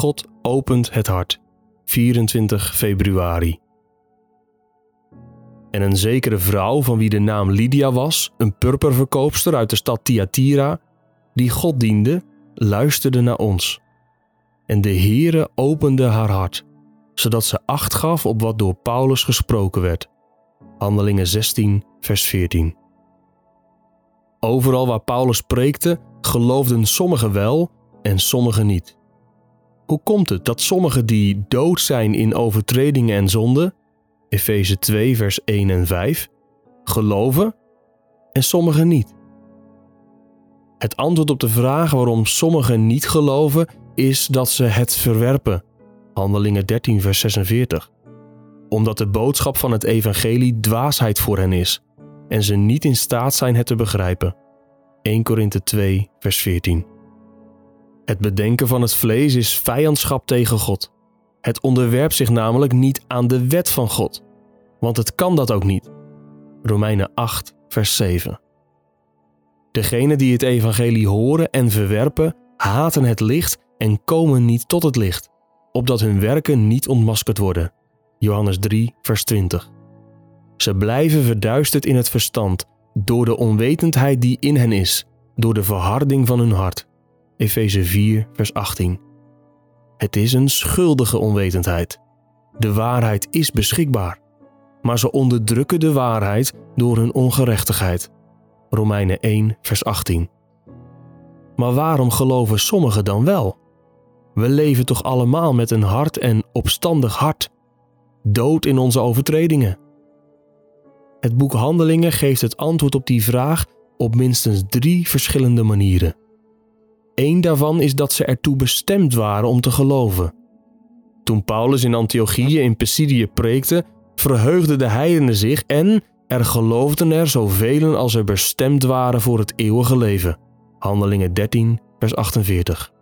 God opent het hart. 24 februari. En een zekere vrouw van wie de naam Lydia was, een purperverkoopster uit de stad Thyatira, die God diende, luisterde naar ons. En de Heere opende haar hart, zodat ze acht gaf op wat door Paulus gesproken werd. Handelingen 16, vers 14. Overal waar Paulus preekte, geloofden sommigen wel en sommigen niet. Hoe komt het dat sommigen die dood zijn in overtredingen en zonden, Efeze 2, vers 1 en 5, geloven en sommigen niet? Het antwoord op de vraag waarom sommigen niet geloven is dat ze het verwerpen. Handelingen 13, vers 46. Omdat de boodschap van het evangelie dwaasheid voor hen is en ze niet in staat zijn het te begrijpen. 1 Korinthe 2, vers 14. Het bedenken van het vlees is vijandschap tegen God. Het onderwerpt zich namelijk niet aan de wet van God, want het kan dat ook niet. Romeinen 8, vers 7. Degenen die het evangelie horen en verwerpen, haten het licht en komen niet tot het licht, opdat hun werken niet ontmaskerd worden. Johannes 3, vers 20. Ze blijven verduisterd in het verstand door de onwetendheid die in hen is, door de verharding van hun hart. Efeze 4, vers 18. Het is een schuldige onwetendheid. De waarheid is beschikbaar, maar ze onderdrukken de waarheid door hun ongerechtigheid. Romeinen 1, vers 18. Maar waarom geloven sommigen dan wel? We leven toch allemaal met een hart en opstandig hart, dood in onze overtredingen. Het boek Handelingen geeft het antwoord op die vraag op minstens drie verschillende manieren. Eén daarvan is dat ze ertoe bestemd waren om te geloven. Toen Paulus in Antiochië in Pisidië preekte, verheugden de heidenen zich en er geloofden er zoveel als er bestemd waren voor het eeuwige leven. Handelingen 13, vers 48.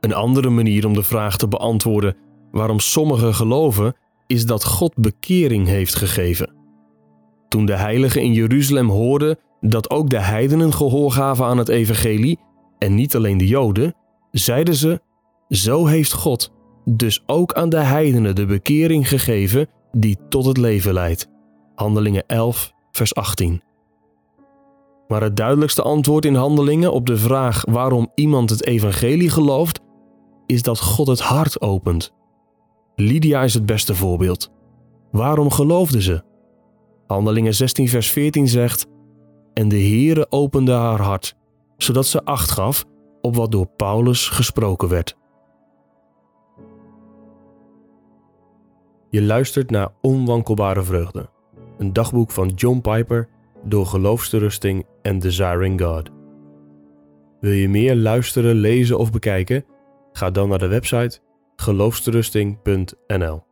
Een andere manier om de vraag te beantwoorden waarom sommigen geloven, is dat God bekering heeft gegeven. Toen de heiligen in Jeruzalem hoorden dat ook de heidenen gehoor gaven aan het evangelie, en niet alleen de Joden, zeiden ze: Zo heeft God dus ook aan de heidenen de bekering gegeven die tot het leven leidt. Handelingen 11, vers 18. Maar het duidelijkste antwoord in Handelingen op de vraag waarom iemand het evangelie gelooft, is dat God het hart opent. Lydia is het beste voorbeeld. Waarom geloofde ze? Handelingen 16, vers 14 zegt: En de Heere opende haar hart, zodat ze acht gaf op wat door Paulus gesproken werd. Je luistert naar Onwankelbare Vreugde, een dagboek van John Piper door Geloofsterusting en Desiring God. Wil je meer luisteren, lezen of bekijken? Ga dan naar de website geloofsterusting.nl.